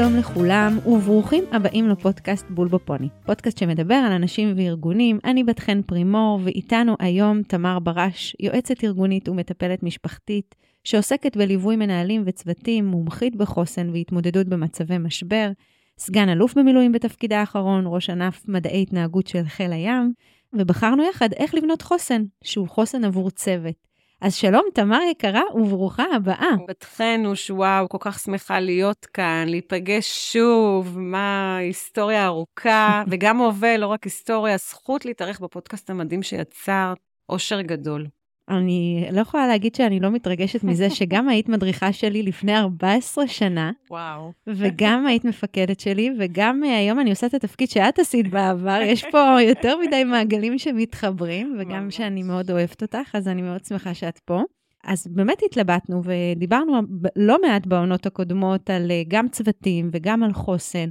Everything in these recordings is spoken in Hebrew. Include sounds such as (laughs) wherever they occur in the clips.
שלום לכולם, וברוכים הבאים לפודקאסט בול בפוני. פודקאסט שמדבר על אנשים וארגונים, אני בת חן פרימור, ואיתנו היום תמר ברש, יועצת ארגונית ומטפלת משפחתית, שעוסקת בליווי מנהלים וצוותים, מומחית בחוסן והתמודדות במצבי משבר, סגן אלוף במילואים בתפקידה האחרון, ראש ענף מדעי התנהגות של חיל הים, ובחרנו יחד איך לבנות חוסן, שהוא חוסן עבור צוות. אז שלום, תמר יקרה, וברוכה הבאה. בת חנוש, וואו, כל כך שמחה להיות כאן, להיפגש שוב, מה היסטוריה ארוכה, (laughs) וגם הווה, לא רק היסטוריה, זכות להתארח בפודקאסט המדהים שיצרת, אושר גדול. אני לא יכולה להגיד שאני לא מתרגשת מזה (laughs) שגם היית מדריכה שלי לפני 14 שנה. וואו. וגם היית מפקדת שלי, וגם אה, היום אני עושה את התפקיד שאת עשית בעבר. יש פה (laughs) יותר מדי מעגלים שמתחברים, וגם שאני מאוד אוהבת אותך, אז אני מאוד שמחה שאת פה. אז באמת התלבטנו ודיברנו לא מעט בעונות הקודמות על אה, גם צוותים וגם על חוסן.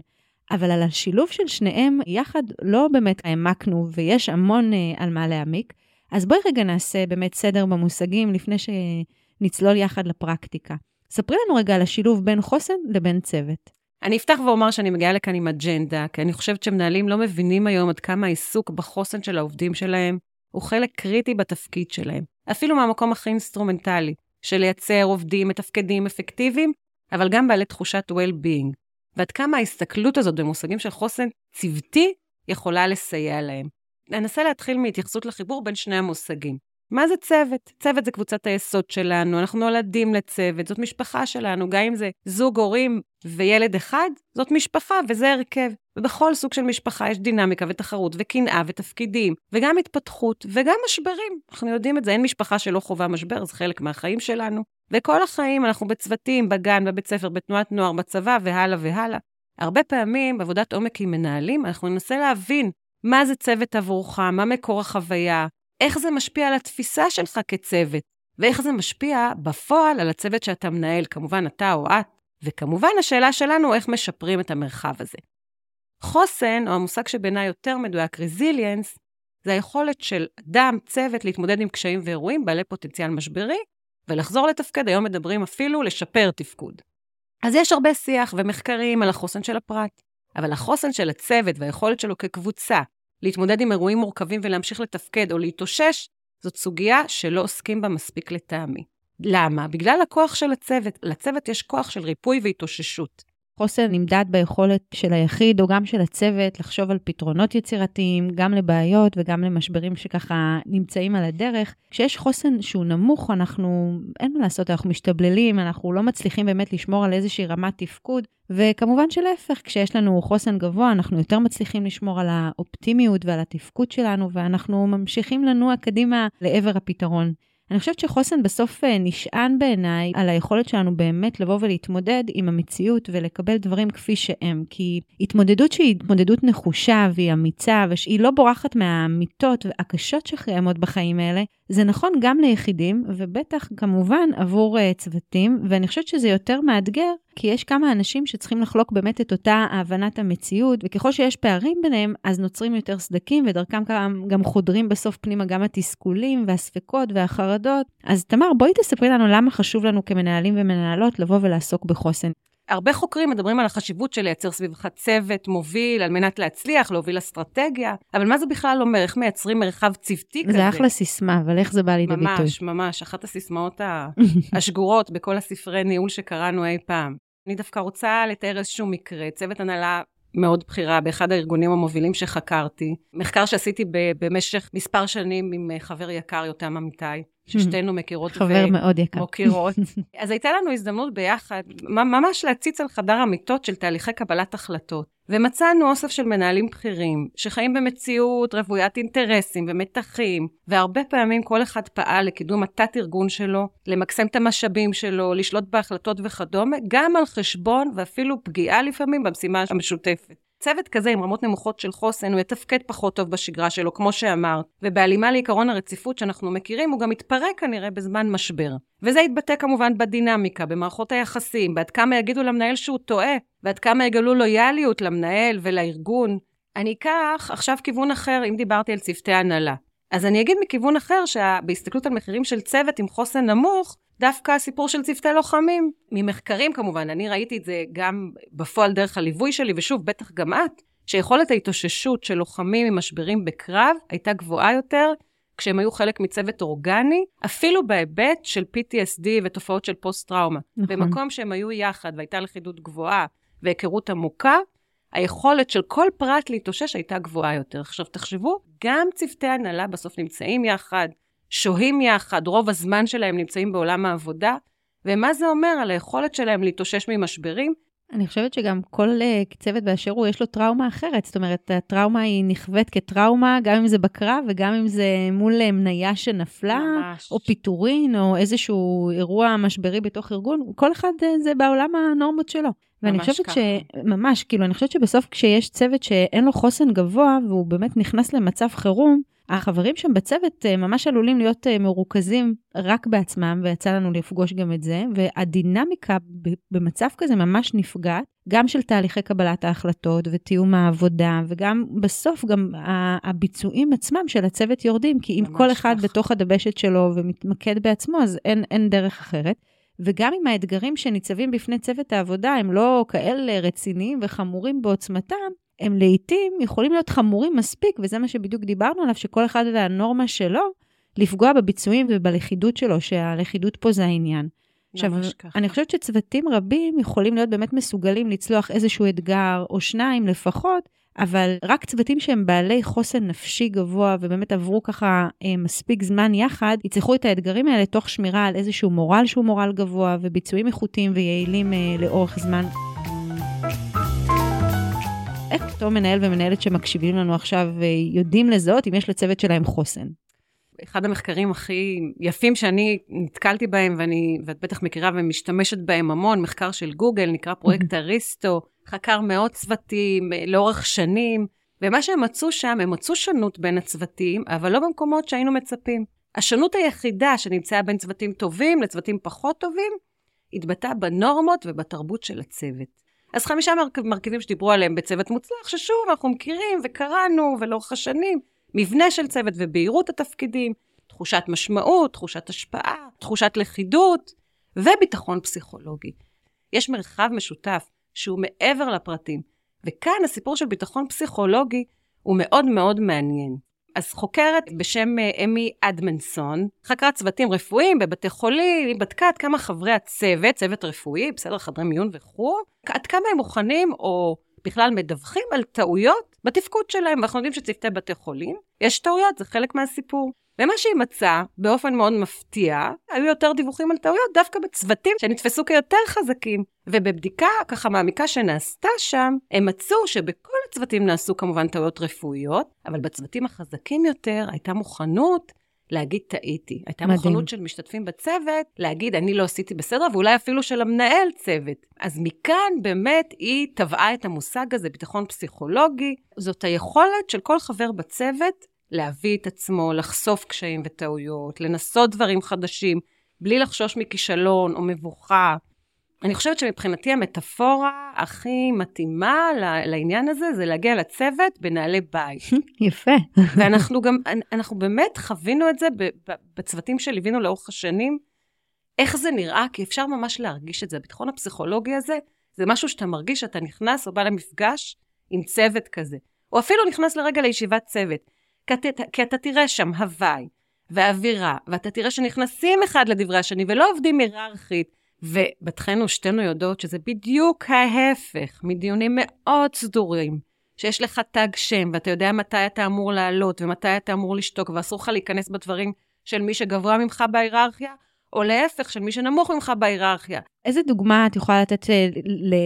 אבל על השילוב של שניהם יחד לא באמת העמקנו, ויש המון uh, על מה להעמיק. אז בואי רגע נעשה באמת סדר במושגים לפני שנצלול יחד לפרקטיקה. ספרי לנו רגע על השילוב בין חוסן לבין צוות. אני אפתח ואומר שאני מגיעה לכאן עם אג'נדה, כי אני חושבת שמנהלים לא מבינים היום עד כמה העיסוק בחוסן של העובדים שלהם הוא חלק קריטי בתפקיד שלהם. אפילו מהמקום הכי אינסטרומנטלי, של לייצר עובדים מתפקדים אפקטיביים, אבל גם בעלי תחושת well-being. ועד כמה ההסתכלות הזאת במושגים של חוסן צוותי יכולה לסייע להם. ננסה להתחיל מהתייחסות לחיבור בין שני המושגים. מה זה צוות? צוות זה קבוצת היסוד שלנו, אנחנו נולדים לצוות, זאת משפחה שלנו, גם אם זה זוג הורים וילד אחד, זאת משפחה וזה הרכב. ובכל סוג של משפחה יש דינמיקה ותחרות וקנאה ותפקידים, וגם התפתחות וגם משברים. אנחנו יודעים את זה, אין משפחה שלא חווה משבר, זה חלק מהחיים שלנו. וכל החיים אנחנו בצוותים, בגן, בבית ספר, בתנועת נוער, בצבא והלאה והלאה. הרבה פעמים בעבודת עומק עם מנהלים, אנחנו ננסה להבין מה זה צוות עבורך, מה מקור החוויה, איך זה משפיע על התפיסה שלך כצוות, ואיך זה משפיע בפועל על הצוות שאתה מנהל, כמובן אתה או את, וכמובן השאלה שלנו, איך משפרים את המרחב הזה. חוסן, או המושג שבעיניי יותר מדויק, רזיליאנס, זה היכולת של אדם, צוות, להתמודד עם קשיים ואירועים בעלי פוטנציאל משברי, ולחזור לתפקד, היום מדברים אפילו לשפר תפקוד. אז יש הרבה שיח ומחקרים על החוסן של הפרט. אבל החוסן של הצוות והיכולת שלו כקבוצה להתמודד עם אירועים מורכבים ולהמשיך לתפקד או להתאושש, זאת סוגיה שלא עוסקים בה מספיק לטעמי. למה? בגלל הכוח של הצוות. לצוות יש כוח של ריפוי והתאוששות. חוסן נמדד ביכולת של היחיד או גם של הצוות לחשוב על פתרונות יצירתיים, גם לבעיות וגם למשברים שככה נמצאים על הדרך. כשיש חוסן שהוא נמוך, אנחנו, אין מה לעשות, אנחנו משתבללים, אנחנו לא מצליחים באמת לשמור על איזושהי רמת תפקוד. וכמובן שלהפך, כשיש לנו חוסן גבוה, אנחנו יותר מצליחים לשמור על האופטימיות ועל התפקוד שלנו, ואנחנו ממשיכים לנוע קדימה לעבר הפתרון. אני חושבת שחוסן בסוף אה, נשען בעיניי על היכולת שלנו באמת לבוא ולהתמודד עם המציאות ולקבל דברים כפי שהם. כי התמודדות שהיא התמודדות נחושה והיא אמיצה, ושהיא לא בורחת מהאמיתות הקשות שקיימות בחיים האלה, זה נכון גם ליחידים, ובטח כמובן עבור uh, צוותים, ואני חושבת שזה יותר מאתגר, כי יש כמה אנשים שצריכים לחלוק באמת את אותה הבנת המציאות, וככל שיש פערים ביניהם, אז נוצרים יותר סדקים, ודרכם גם, גם חודרים בסוף פנימה גם התסכולים והספקות והחרדות. אז תמר, בואי תספרי לנו למה חשוב לנו כמנהלים ומנהלות לבוא ולעסוק בחוסן. הרבה חוקרים מדברים על החשיבות של לייצר סביבך צוות מוביל על מנת להצליח, להוביל אסטרטגיה, אבל מה זה בכלל אומר? איך מייצרים מרחב צוותי כזה? זה אחלה סיסמה, אבל איך זה בא לידי ביטוי? ממש, ממש, אחת הסיסמאות (laughs) השגורות בכל הספרי ניהול שקראנו אי פעם. אני דווקא רוצה לתאר איזשהו מקרה, צוות הנהלה מאוד בכירה באחד הארגונים המובילים שחקרתי. מחקר שעשיתי במשך מספר שנים עם אה, חבר יקר, יותם אמיתי, ששתינו מכירות חבר ו- מאוד יקר. מוקירות. (laughs) אז הייתה לנו הזדמנות ביחד, ממש להציץ על חדר המיטות של תהליכי קבלת החלטות. ומצאנו אוסף של מנהלים בכירים, שחיים במציאות רוויית אינטרסים ומתחים, והרבה פעמים כל אחד פעל לקידום התת-ארגון שלו, למקסם את המשאבים שלו, לשלוט בהחלטות וכדומה, גם על חשבון ואפילו פגיעה לפעמים במשימה המשותפת. צוות כזה עם רמות נמוכות של חוסן, הוא יתפקד פחות טוב בשגרה שלו, כמו שאמרת, ובהלימה לעיקרון הרציפות שאנחנו מכירים, הוא גם יתפרק כנראה בזמן משבר. וזה יתבטא כמובן בדינמיקה, במערכות היחסים, בעד כמה יגידו למנהל שהוא טועה, ועד כמה יגלו לויאליות למנהל ולארגון. אני אקח עכשיו כיוון אחר, אם דיברתי על צוותי הנהלה. אז אני אגיד מכיוון אחר שבהסתכלות על מחירים של צוות עם חוסן נמוך, דווקא הסיפור של צוותי לוחמים. ממחקרים כמובן, אני ראיתי את זה גם בפועל דרך הליווי שלי, ושוב, בטח גם את, שיכולת ההתאוששות של לוחמים ממשברים בקרב הייתה גבוהה יותר כשהם היו חלק מצוות אורגני, אפילו בהיבט של PTSD ותופעות של פוסט-טראומה. נכון. במקום שהם היו יחד והייתה לכידות גבוהה והיכרות עמוקה, היכולת של כל פרט להתאושש הייתה גבוהה יותר. עכשיו, תחשבו, גם צוותי הנהלה בסוף נמצאים יחד, שוהים יחד, רוב הזמן שלהם נמצאים בעולם העבודה, ומה זה אומר על היכולת שלהם להתאושש ממשברים? אני חושבת שגם כל uh, צוות באשר הוא, יש לו טראומה אחרת. זאת אומרת, הטראומה היא נכווית כטראומה, גם אם זה בקרב וגם אם זה מול אה, מניה שנפלה, ממש. או פיטורין, או איזשהו אירוע משברי בתוך ארגון. כל אחד uh, זה בעולם הנורמות שלו. ואני חושבת ככה. ש... ממש, כאילו, אני חושבת שבסוף כשיש צוות שאין לו חוסן גבוה, והוא באמת נכנס למצב חירום, החברים שם בצוות אה, ממש עלולים להיות אה, מרוכזים רק בעצמם, ויצא לנו לפגוש גם את זה, והדינמיקה במצב כזה ממש נפגעת, גם של תהליכי קבלת ההחלטות ותיאום העבודה, וגם בסוף גם הביצועים עצמם של הצוות יורדים, כי אם כל אחד כך. בתוך הדבשת שלו ומתמקד בעצמו, אז אין, אין דרך אחרת. וגם אם האתגרים שניצבים בפני צוות העבודה הם לא כאלה רציניים וחמורים בעוצמתם, הם לעתים יכולים להיות חמורים מספיק, וזה מה שבדיוק דיברנו עליו, שכל אחד והנורמה שלו, לפגוע בביצועים ובלכידות שלו, שהלכידות פה זה העניין. עכשיו, אני חושבת שצוותים רבים יכולים להיות באמת מסוגלים לצלוח איזשהו אתגר, או שניים לפחות, אבל רק צוותים שהם בעלי חוסן נפשי גבוה ובאמת עברו ככה אה, מספיק זמן יחד, יצלחו את האתגרים האלה תוך שמירה על איזשהו מורל שהוא מורל גבוה וביצועים איכותיים ויעילים אה, לאורך זמן. איך אותו מנהל ומנהלת שמקשיבים לנו עכשיו אה, יודעים לזהות אם יש לצוות שלהם חוסן? אחד המחקרים הכי יפים שאני נתקלתי בהם, ואני, ואת בטח מכירה ומשתמשת בהם המון, מחקר של גוגל, נקרא פרויקט (laughs) אריסטו, חקר מאות צוותים אה, לאורך שנים, ומה שהם מצאו שם, הם מצאו שונות בין הצוותים, אבל לא במקומות שהיינו מצפים. השונות היחידה שנמצאה בין צוותים טובים לצוותים פחות טובים, התבטאה בנורמות ובתרבות של הצוות. אז חמישה מרכיבים שדיברו עליהם בצוות מוצלח, ששוב, אנחנו מכירים וקראנו, ולאורך השנים, מבנה של צוות ובהירות התפקידים, תחושת משמעות, תחושת השפעה, תחושת לכידות וביטחון פסיכולוגי. יש מרחב משותף שהוא מעבר לפרטים, וכאן הסיפור של ביטחון פסיכולוגי הוא מאוד מאוד מעניין. אז חוקרת בשם אה, אמי אדמנסון, חקרה צוותים רפואיים בבתי חולים, היא בדקה עד כמה חברי הצוות, צוות רפואי, בסדר, חדרי מיון וכו', עד כמה הם מוכנים או בכלל מדווחים על טעויות בתפקוד שלהם, ואנחנו יודעים שצוותי בתי חולים, יש טעויות, זה חלק מהסיפור. ומה שהיא מצאה, באופן מאוד מפתיע, היו יותר דיווחים על טעויות דווקא בצוותים שנתפסו כיותר חזקים. ובבדיקה ככה מעמיקה שנעשתה שם, הם מצאו שבכל הצוותים נעשו כמובן טעויות רפואיות, אבל בצוותים החזקים יותר הייתה מוכנות להגיד טעיתי. הייתה מדהים. מוכנות של משתתפים בצוות להגיד, אני לא עשיתי בסדר, ואולי אפילו של המנהל צוות. אז מכאן באמת היא טבעה את המושג הזה, ביטחון פסיכולוגי. זאת היכולת של כל חבר בצוות להביא את עצמו, לחשוף קשיים וטעויות, לנסות דברים חדשים, בלי לחשוש מכישלון או מבוכה. אני חושבת שמבחינתי המטאפורה הכי מתאימה לעניין הזה, זה להגיע לצוות בנעלי בית. (laughs) יפה. ואנחנו גם, אנחנו באמת חווינו את זה בצוותים שליווינו לאורך השנים, איך זה נראה, כי אפשר ממש להרגיש את זה. הביטחון הפסיכולוגי הזה, זה משהו שאתה מרגיש שאתה נכנס או בא למפגש עם צוות כזה. או אפילו נכנס לרגע לישיבת צוות. כי אתה, תראה שם הוואי ואווירה, ואתה תראה שנכנסים אחד לדברי השני ולא עובדים היררכית. ובתכנו שתינו יודעות שזה בדיוק ההפך מדיונים מאוד סדורים, שיש לך תג שם, ואתה יודע מתי אתה אמור לעלות ומתי אתה אמור לשתוק, ואסור לך להיכנס בדברים של מי שגבוה ממך בהיררכיה, או להפך, של מי שנמוך ממך בהיררכיה. איזה דוגמה את יכולה לתת אה,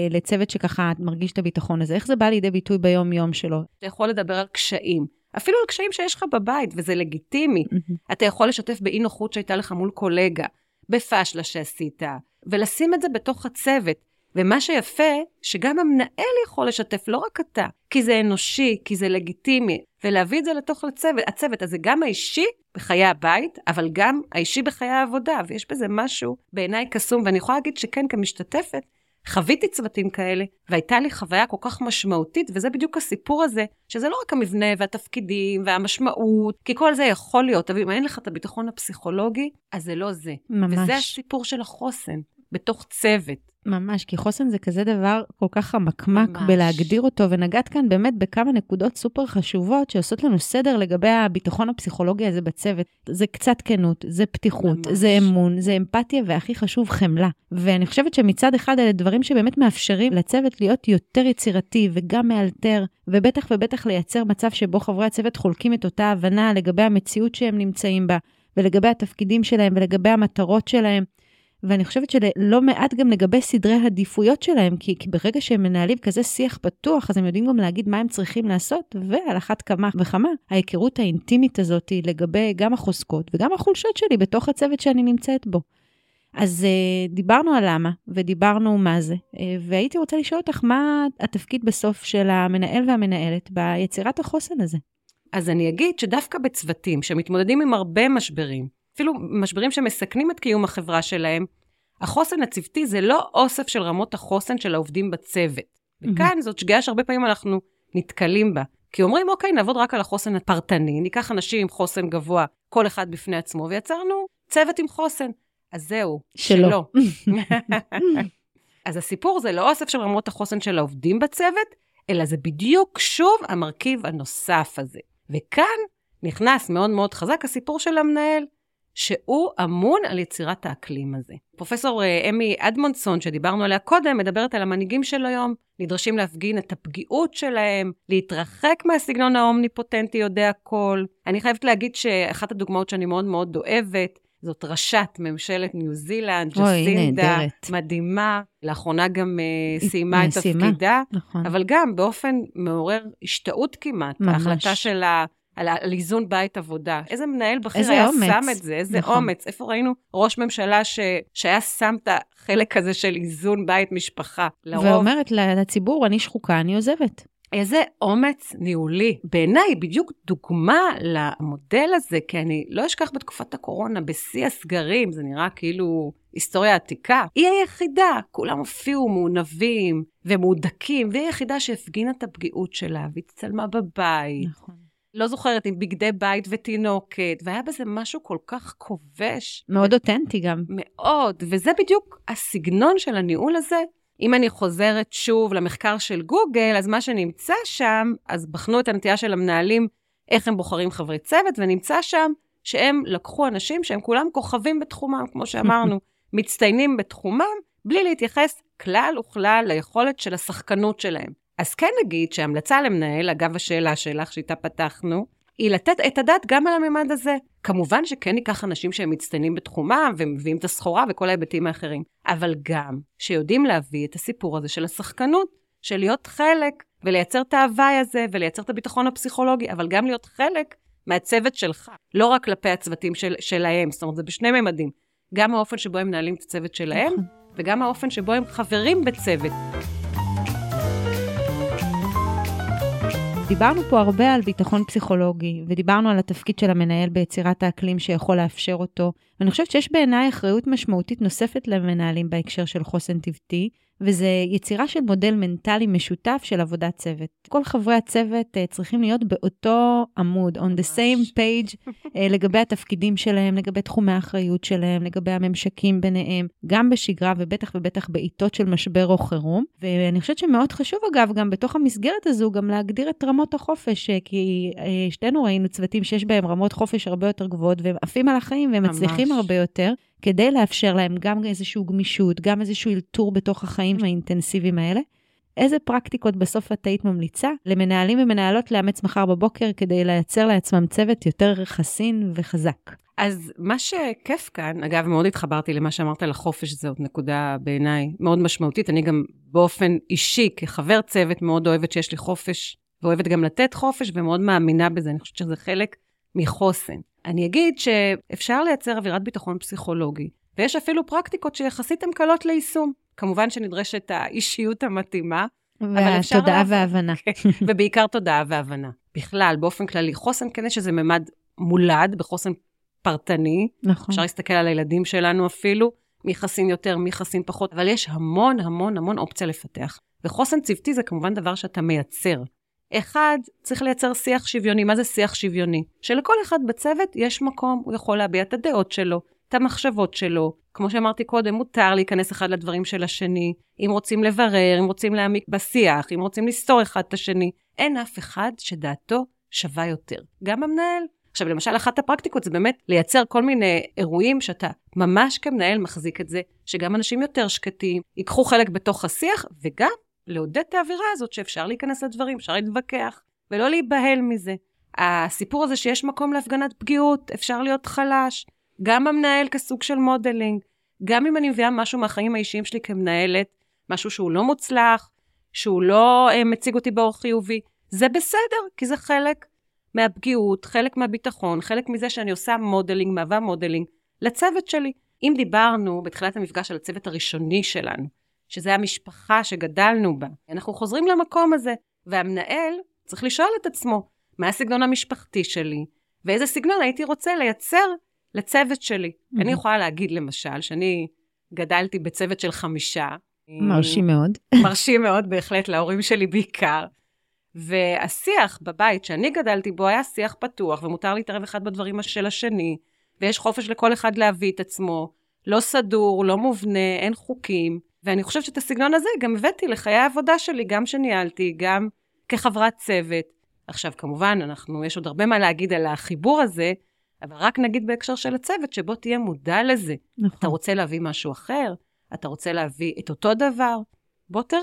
לצוות שככה מרגיש את הביטחון הזה? איך זה בא לידי ביטוי ביום-יום שלו? אתה יכול לדבר על קשיים. אפילו על קשיים שיש לך בבית, וזה לגיטימי. Mm-hmm. אתה יכול לשתף באי נוחות שהייתה לך מול קולגה, בפשלה שעשית, ולשים את זה בתוך הצוות. ומה שיפה, שגם המנהל יכול לשתף, לא רק אתה, כי זה אנושי, כי זה לגיטימי, ולהביא את זה לתוך הצוות. הצוות הזה גם האישי בחיי הבית, אבל גם האישי בחיי העבודה, ויש בזה משהו בעיניי קסום, ואני יכולה להגיד שכן, כמשתתפת, חוויתי צוותים כאלה, והייתה לי חוויה כל כך משמעותית, וזה בדיוק הסיפור הזה, שזה לא רק המבנה והתפקידים והמשמעות, כי כל זה יכול להיות, אבל אם אין לך את הביטחון הפסיכולוגי, אז זה לא זה. ממש. וזה הסיפור של החוסן, בתוך צוות. ממש, כי חוסן זה כזה דבר כל כך חמקמק ממש. בלהגדיר אותו, ונגעת כאן באמת בכמה נקודות סופר חשובות שעושות לנו סדר לגבי הביטחון הפסיכולוגי הזה בצוות. זה קצת כנות, זה פתיחות, ממש. זה אמון, זה אמפתיה, והכי חשוב, חמלה. ואני חושבת שמצד אחד אלה דברים שבאמת מאפשרים לצוות להיות יותר יצירתי וגם מאלתר, ובטח ובטח לייצר מצב שבו חברי הצוות חולקים את אותה הבנה לגבי המציאות שהם נמצאים בה, ולגבי התפקידים שלהם ולגבי המטרות שלהם. ואני חושבת שלא מעט גם לגבי סדרי עדיפויות שלהם, כי, כי ברגע שהם מנהלים כזה שיח פתוח, אז הם יודעים גם להגיד מה הם צריכים לעשות, ועל אחת כמה וכמה, ההיכרות האינטימית הזאת היא לגבי גם החוזקות וגם החולשות שלי בתוך הצוות שאני נמצאת בו. אז uh, דיברנו על למה, ודיברנו מה זה, uh, והייתי רוצה לשאול אותך מה התפקיד בסוף של המנהל והמנהלת ביצירת החוסן הזה. אז אני אגיד שדווקא בצוותים שמתמודדים עם הרבה משברים, אפילו משברים שמסכנים את קיום החברה שלהם, החוסן הצוותי זה לא אוסף של רמות החוסן של העובדים בצוות. וכאן זאת שגיאה שהרבה פעמים אנחנו נתקלים בה. כי אומרים, אוקיי, נעבוד רק על החוסן הפרטני, ניקח אנשים עם חוסן גבוה, כל אחד בפני עצמו, ויצרנו צוות עם חוסן. אז זהו, שלא. שלא. (laughs) (laughs) אז הסיפור זה לא אוסף של רמות החוסן של העובדים בצוות, אלא זה בדיוק שוב המרכיב הנוסף הזה. וכאן נכנס מאוד מאוד חזק הסיפור של המנהל, שהוא אמון על יצירת האקלים הזה. פרופסור אה, אמי אדמונסון, שדיברנו עליה קודם, מדברת על המנהיגים של היום, נדרשים להפגין את הפגיעות שלהם, להתרחק מהסגנון האומניפוטנטי יודע הכל. אני חייבת להגיד שאחת הדוגמאות שאני מאוד מאוד אוהבת, זאת ראשת ממשלת ניו זילנד, ג'סינדה. מדהימה, לאחרונה גם uh, סיימה את סיימה. תפקידה, נכון. אבל גם באופן מעורר השתאות כמעט, ממש. ההחלטה שלה על, על איזון בית עבודה. איזה מנהל בכיר איזה היה אומץ. שם את זה, איזה נכון. אומץ. איפה ראינו ראש ממשלה ש, שהיה שם את החלק הזה של איזון בית משפחה? לרוב, ואומרת לציבור, אני שחוקה, אני עוזבת. איזה אומץ ניהולי. בעיניי, בדיוק דוגמה למודל הזה, כי אני לא אשכח בתקופת הקורונה, בשיא הסגרים, זה נראה כאילו היסטוריה עתיקה. היא היחידה, כולם הופיעו מעונבים ומהודקים, והיא היחידה שהפגינה את הפגיעות שלה, והצטלמה בבית. נכון. לא זוכרת, עם בגדי בית ותינוקת, והיה בזה משהו כל כך כובש. מאוד אותנטי גם. מאוד, וזה בדיוק הסגנון של הניהול הזה. אם אני חוזרת שוב למחקר של גוגל, אז מה שנמצא שם, אז בחנו את הנטייה של המנהלים, איך הם בוחרים חברי צוות, ונמצא שם שהם לקחו אנשים שהם כולם כוכבים בתחומם, כמו שאמרנו, (laughs) מצטיינים בתחומם, בלי להתייחס כלל וכלל ליכולת של השחקנות שלהם. אז כן נגיד שהמלצה למנהל, אגב השאלה שלך שאיתה פתחנו, היא לתת את הדעת גם על הממד הזה. כמובן שכן ניקח אנשים שהם מצטיינים בתחומם ומביאים את הסחורה וכל ההיבטים האחרים, אבל גם שיודעים להביא את הסיפור הזה של השחקנות, של להיות חלק ולייצר את ההוואי הזה ולייצר את הביטחון הפסיכולוגי, אבל גם להיות חלק מהצוות שלך, לא רק כלפי הצוותים של, שלהם, זאת אומרת, זה בשני ממדים. גם האופן שבו הם מנהלים את הצוות שלהם, נכון. וגם האופן שבו הם חברים בצוות. דיברנו פה הרבה על ביטחון פסיכולוגי, ודיברנו על התפקיד של המנהל ביצירת האקלים שיכול לאפשר אותו, ואני חושבת שיש בעיניי אחריות משמעותית נוספת למנהלים בהקשר של חוסן טבעי, וזה יצירה של מודל מנטלי משותף של עבודת צוות. כל חברי הצוות uh, צריכים להיות באותו עמוד, on the same page, uh, לגבי התפקידים שלהם, לגבי תחומי האחריות שלהם, לגבי הממשקים ביניהם, גם בשגרה ובטח ובטח בעיתות של משבר או חירום. ואני חושבת שמאוד חשוב, אגב, גם בתוך המסגרת הזו, גם להגדיר את רמות החופש, uh, כי שתינו ראינו צוותים שיש בהם רמות חופש הרבה יותר גבוהות, והם עפים על החיים והם. מצליחים הרבה יותר. כדי לאפשר להם גם איזושהי גמישות, גם איזשהו אלתור בתוך החיים האינטנסיביים האלה. איזה פרקטיקות בסוף את היית ממליצה למנהלים ומנהלות לאמץ מחר בבוקר כדי לייצר לעצמם צוות יותר חסין וחזק? אז מה שכיף כאן, אגב, מאוד התחברתי למה שאמרת על החופש, זאת נקודה בעיניי מאוד משמעותית. אני גם באופן אישי, כחבר צוות, מאוד אוהבת שיש לי חופש, ואוהבת גם לתת חופש, ומאוד מאמינה בזה. אני חושבת שזה חלק מחוסן. אני אגיד שאפשר לייצר אווירת ביטחון פסיכולוגי, ויש אפילו פרקטיקות שיחסית הן קלות ליישום. כמובן שנדרשת האישיות המתאימה, והתודעה. וההבנה. ובעיקר תודעה והבנה. בכלל, באופן כללי, חוסן כן יש איזה ממד מולד בחוסן פרטני, נכון. אפשר להסתכל על הילדים שלנו אפילו, מי חסין יותר, מי חסין פחות, אבל יש המון המון המון אופציה לפתח. וחוסן צוותי זה כמובן דבר שאתה מייצר. אחד, צריך לייצר שיח שוויוני. מה זה שיח שוויוני? שלכל אחד בצוות יש מקום, הוא יכול להביע את הדעות שלו, את המחשבות שלו. כמו שאמרתי קודם, מותר להיכנס אחד לדברים של השני. אם רוצים לברר, אם רוצים להעמיק בשיח, אם רוצים לסתור אחד את השני. אין אף אחד שדעתו שווה יותר. גם המנהל. עכשיו, למשל, אחת הפרקטיקות זה באמת לייצר כל מיני אירועים שאתה ממש כמנהל מחזיק את זה, שגם אנשים יותר שקטים ייקחו חלק בתוך השיח, וגם לעודד את האווירה הזאת שאפשר להיכנס לדברים, אפשר להתווכח, ולא להיבהל מזה. הסיפור הזה שיש מקום להפגנת פגיעות, אפשר להיות חלש, גם המנהל כסוג של מודלינג, גם אם אני מביאה משהו מהחיים האישיים שלי כמנהלת, משהו שהוא לא מוצלח, שהוא לא uh, מציג אותי באור חיובי, זה בסדר, כי זה חלק מהפגיעות, חלק מהביטחון, חלק מזה שאני עושה מודלינג, מהווה מודלינג, לצוות שלי. אם דיברנו בתחילת המפגש על הצוות הראשוני שלנו, שזה המשפחה שגדלנו בה. אנחנו חוזרים למקום הזה, והמנהל צריך לשאול את עצמו, מה הסגנון המשפחתי שלי, ואיזה סגנון הייתי רוצה לייצר לצוות שלי. Mm-hmm. אני יכולה להגיד, למשל, שאני גדלתי בצוות של חמישה. מרשים מאוד. (laughs) מרשים מאוד, בהחלט, להורים שלי בעיקר. והשיח בבית שאני גדלתי בו היה שיח פתוח, ומותר להתערב אחד בדברים של השני, ויש חופש לכל אחד להביא את עצמו, לא סדור, לא מובנה, אין חוקים. ואני חושבת שאת הסגנון הזה גם הבאתי לחיי העבודה שלי, גם שניהלתי, גם כחברת צוות. עכשיו, כמובן, אנחנו, יש עוד הרבה מה להגיד על החיבור הזה, אבל רק נגיד בהקשר של הצוות, שבו תהיה מודע לזה. נכון. אתה רוצה להביא משהו אחר? אתה רוצה להביא את אותו דבר? בוא תראה.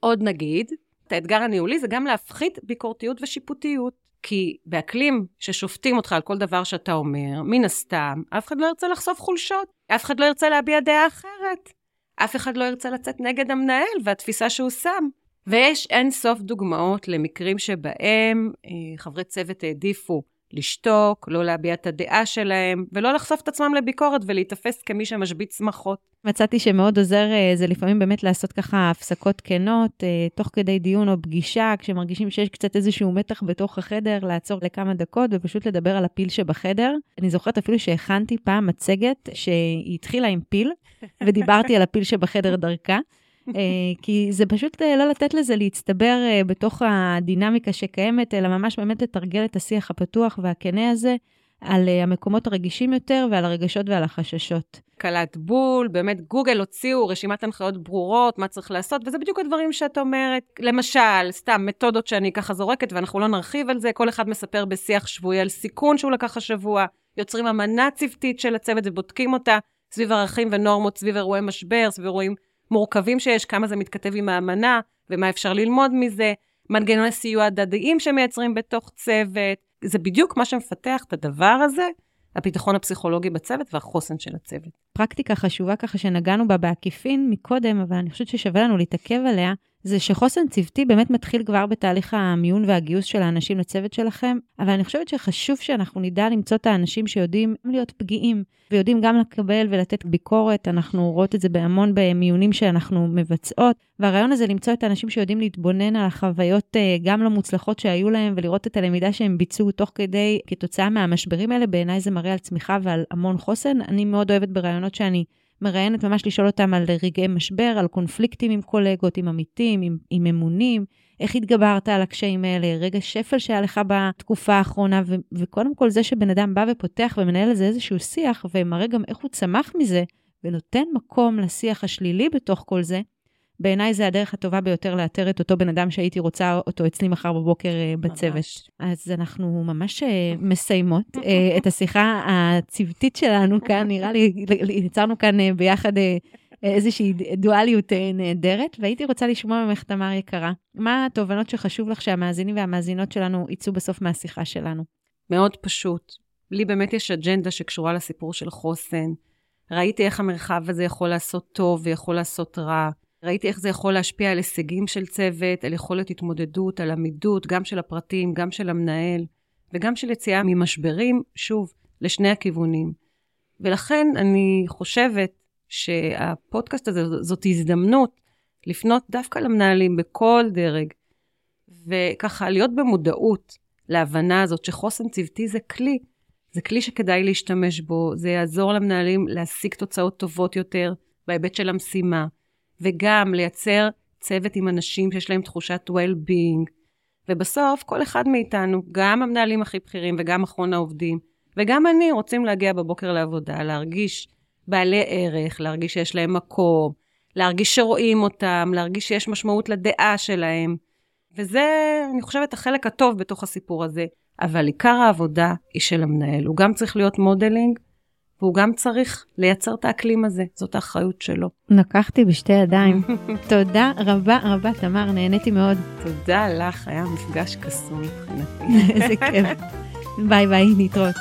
עוד נגיד, את האתגר הניהולי זה גם להפחית ביקורתיות ושיפוטיות. כי באקלים ששופטים אותך על כל דבר שאתה אומר, מן הסתם, אף אחד לא ירצה לחשוף חולשות, אף אחד לא ירצה להביע דעה אחרת. אף אחד לא ירצה לצאת נגד המנהל והתפיסה שהוא שם. ויש אין סוף דוגמאות למקרים שבהם אה, חברי צוות העדיפו לשתוק, לא להביע את הדעה שלהם, ולא לחשוף את עצמם לביקורת ולהיתפס כמי שמשבית שמחות. מצאתי שמאוד עוזר אה, זה לפעמים באמת לעשות ככה הפסקות כנות, אה, תוך כדי דיון או פגישה, כשמרגישים שיש קצת איזשהו מתח בתוך החדר, לעצור לכמה דקות ופשוט לדבר על הפיל שבחדר. אני זוכרת אפילו שהכנתי פעם מצגת שהיא התחילה עם פיל, (laughs) ודיברתי על הפיל שבחדר דרכה. אה, כי זה פשוט לא לתת לזה להצטבר בתוך הדינמיקה שקיימת, אלא ממש באמת לתרגל את השיח הפתוח והכנה הזה על המקומות הרגישים יותר ועל הרגשות ועל החששות. קלט בול, באמת גוגל הוציאו רשימת הנחיות ברורות, מה צריך לעשות, וזה בדיוק הדברים שאת אומרת. למשל, סתם מתודות שאני ככה זורקת, ואנחנו לא נרחיב על זה, כל אחד מספר בשיח שבועי על סיכון שהוא לקח השבוע, יוצרים אמנה צוותית של הצוות ובודקים אותה סביב ערכים ונורמות, סביב אירועי משבר, סביב אירועים מורכבים שיש, כמה זה מתכתב עם האמנה, ומה אפשר ללמוד מזה, מנגנוני סיוע הדדיים שמייצרים בתוך צוות. זה בדיוק מה שמפתח את הדבר הזה, הביטחון הפסיכולוגי בצוות והחוסן של הצוות. פרקטיקה חשובה ככה שנגענו בה בעקיפין מקודם, אבל אני חושבת ששווה לנו להתעכב עליה, זה שחוסן צוותי באמת מתחיל כבר בתהליך המיון והגיוס של האנשים לצוות שלכם, אבל אני חושבת שחשוב שאנחנו נדע למצוא את האנשים שיודעים להיות פגיעים, ויודעים גם לקבל ולתת ביקורת. אנחנו רואות את זה בהמון במיונים שאנחנו מבצעות, והרעיון הזה למצוא את האנשים שיודעים להתבונן על החוויות אה, גם לא מוצלחות שהיו להם, ולראות את הלמידה שהם ביצעו תוך כדי, כתוצאה מהמשברים האלה, בעיניי זה מראה על צמיחה ועל המון חוסן. אני מאוד אוהבת ברעיונות שאני מראיינת ממש לשאול אותם על רגעי משבר, על קונפליקטים עם קולגות, עם עמיתים, עם, עם אמונים, איך התגברת על הקשיים האלה, רגע שפל שהיה לך בתקופה האחרונה, ו- וקודם כל זה שבן אדם בא ופותח ומנהל על זה איזשהו שיח, ומראה גם איך הוא צמח מזה, ונותן מקום לשיח השלילי בתוך כל זה, בעיניי זה הדרך הטובה ביותר לאתר את אותו בן אדם שהייתי רוצה אותו אצלי מחר בבוקר אה, בצוות. ממש. אז אנחנו ממש אה, מסיימות (laughs) אה, את השיחה הצוותית שלנו כאן, נראה לי, יצרנו כאן ביחד איזושהי דואליות נהדרת, והייתי רוצה לשמוע ממך, תמר יקרה, מה התובנות שחשוב לך שהמאזינים והמאזינות שלנו יצאו בסוף מהשיחה שלנו? מאוד פשוט. לי באמת יש אג'נדה שקשורה לסיפור של חוסן. ראיתי איך המרחב הזה יכול לעשות טוב ויכול לעשות רע. ראיתי איך זה יכול להשפיע על הישגים של צוות, על יכולת התמודדות, על עמידות, גם של הפרטים, גם של המנהל, וגם של יציאה ממשברים, שוב, לשני הכיוונים. ולכן אני חושבת שהפודקאסט הזה זאת הזדמנות לפנות דווקא למנהלים בכל דרג, וככה להיות במודעות להבנה הזאת שחוסן צוותי זה כלי, זה כלי שכדאי להשתמש בו, זה יעזור למנהלים להשיג תוצאות טובות יותר בהיבט של המשימה, וגם לייצר צוות עם אנשים שיש להם תחושת well-being. ובסוף, כל אחד מאיתנו, גם המנהלים הכי בכירים וגם אחרון העובדים, וגם אני, רוצים להגיע בבוקר לעבודה, להרגיש בעלי ערך, להרגיש שיש להם מקום, להרגיש שרואים אותם, להרגיש שיש משמעות לדעה שלהם. וזה, אני חושבת, החלק הטוב בתוך הסיפור הזה. אבל עיקר העבודה היא של המנהל. הוא גם צריך להיות מודלינג, והוא גם צריך לייצר את האקלים הזה, זאת האחריות שלו. לקחתי בשתי ידיים. (laughs) תודה רבה רבה, תמר, נהניתי מאוד. תודה לך, היה מפגש קסום מבחינתי. (laughs) איזה כיף. ביי ביי, נתראות.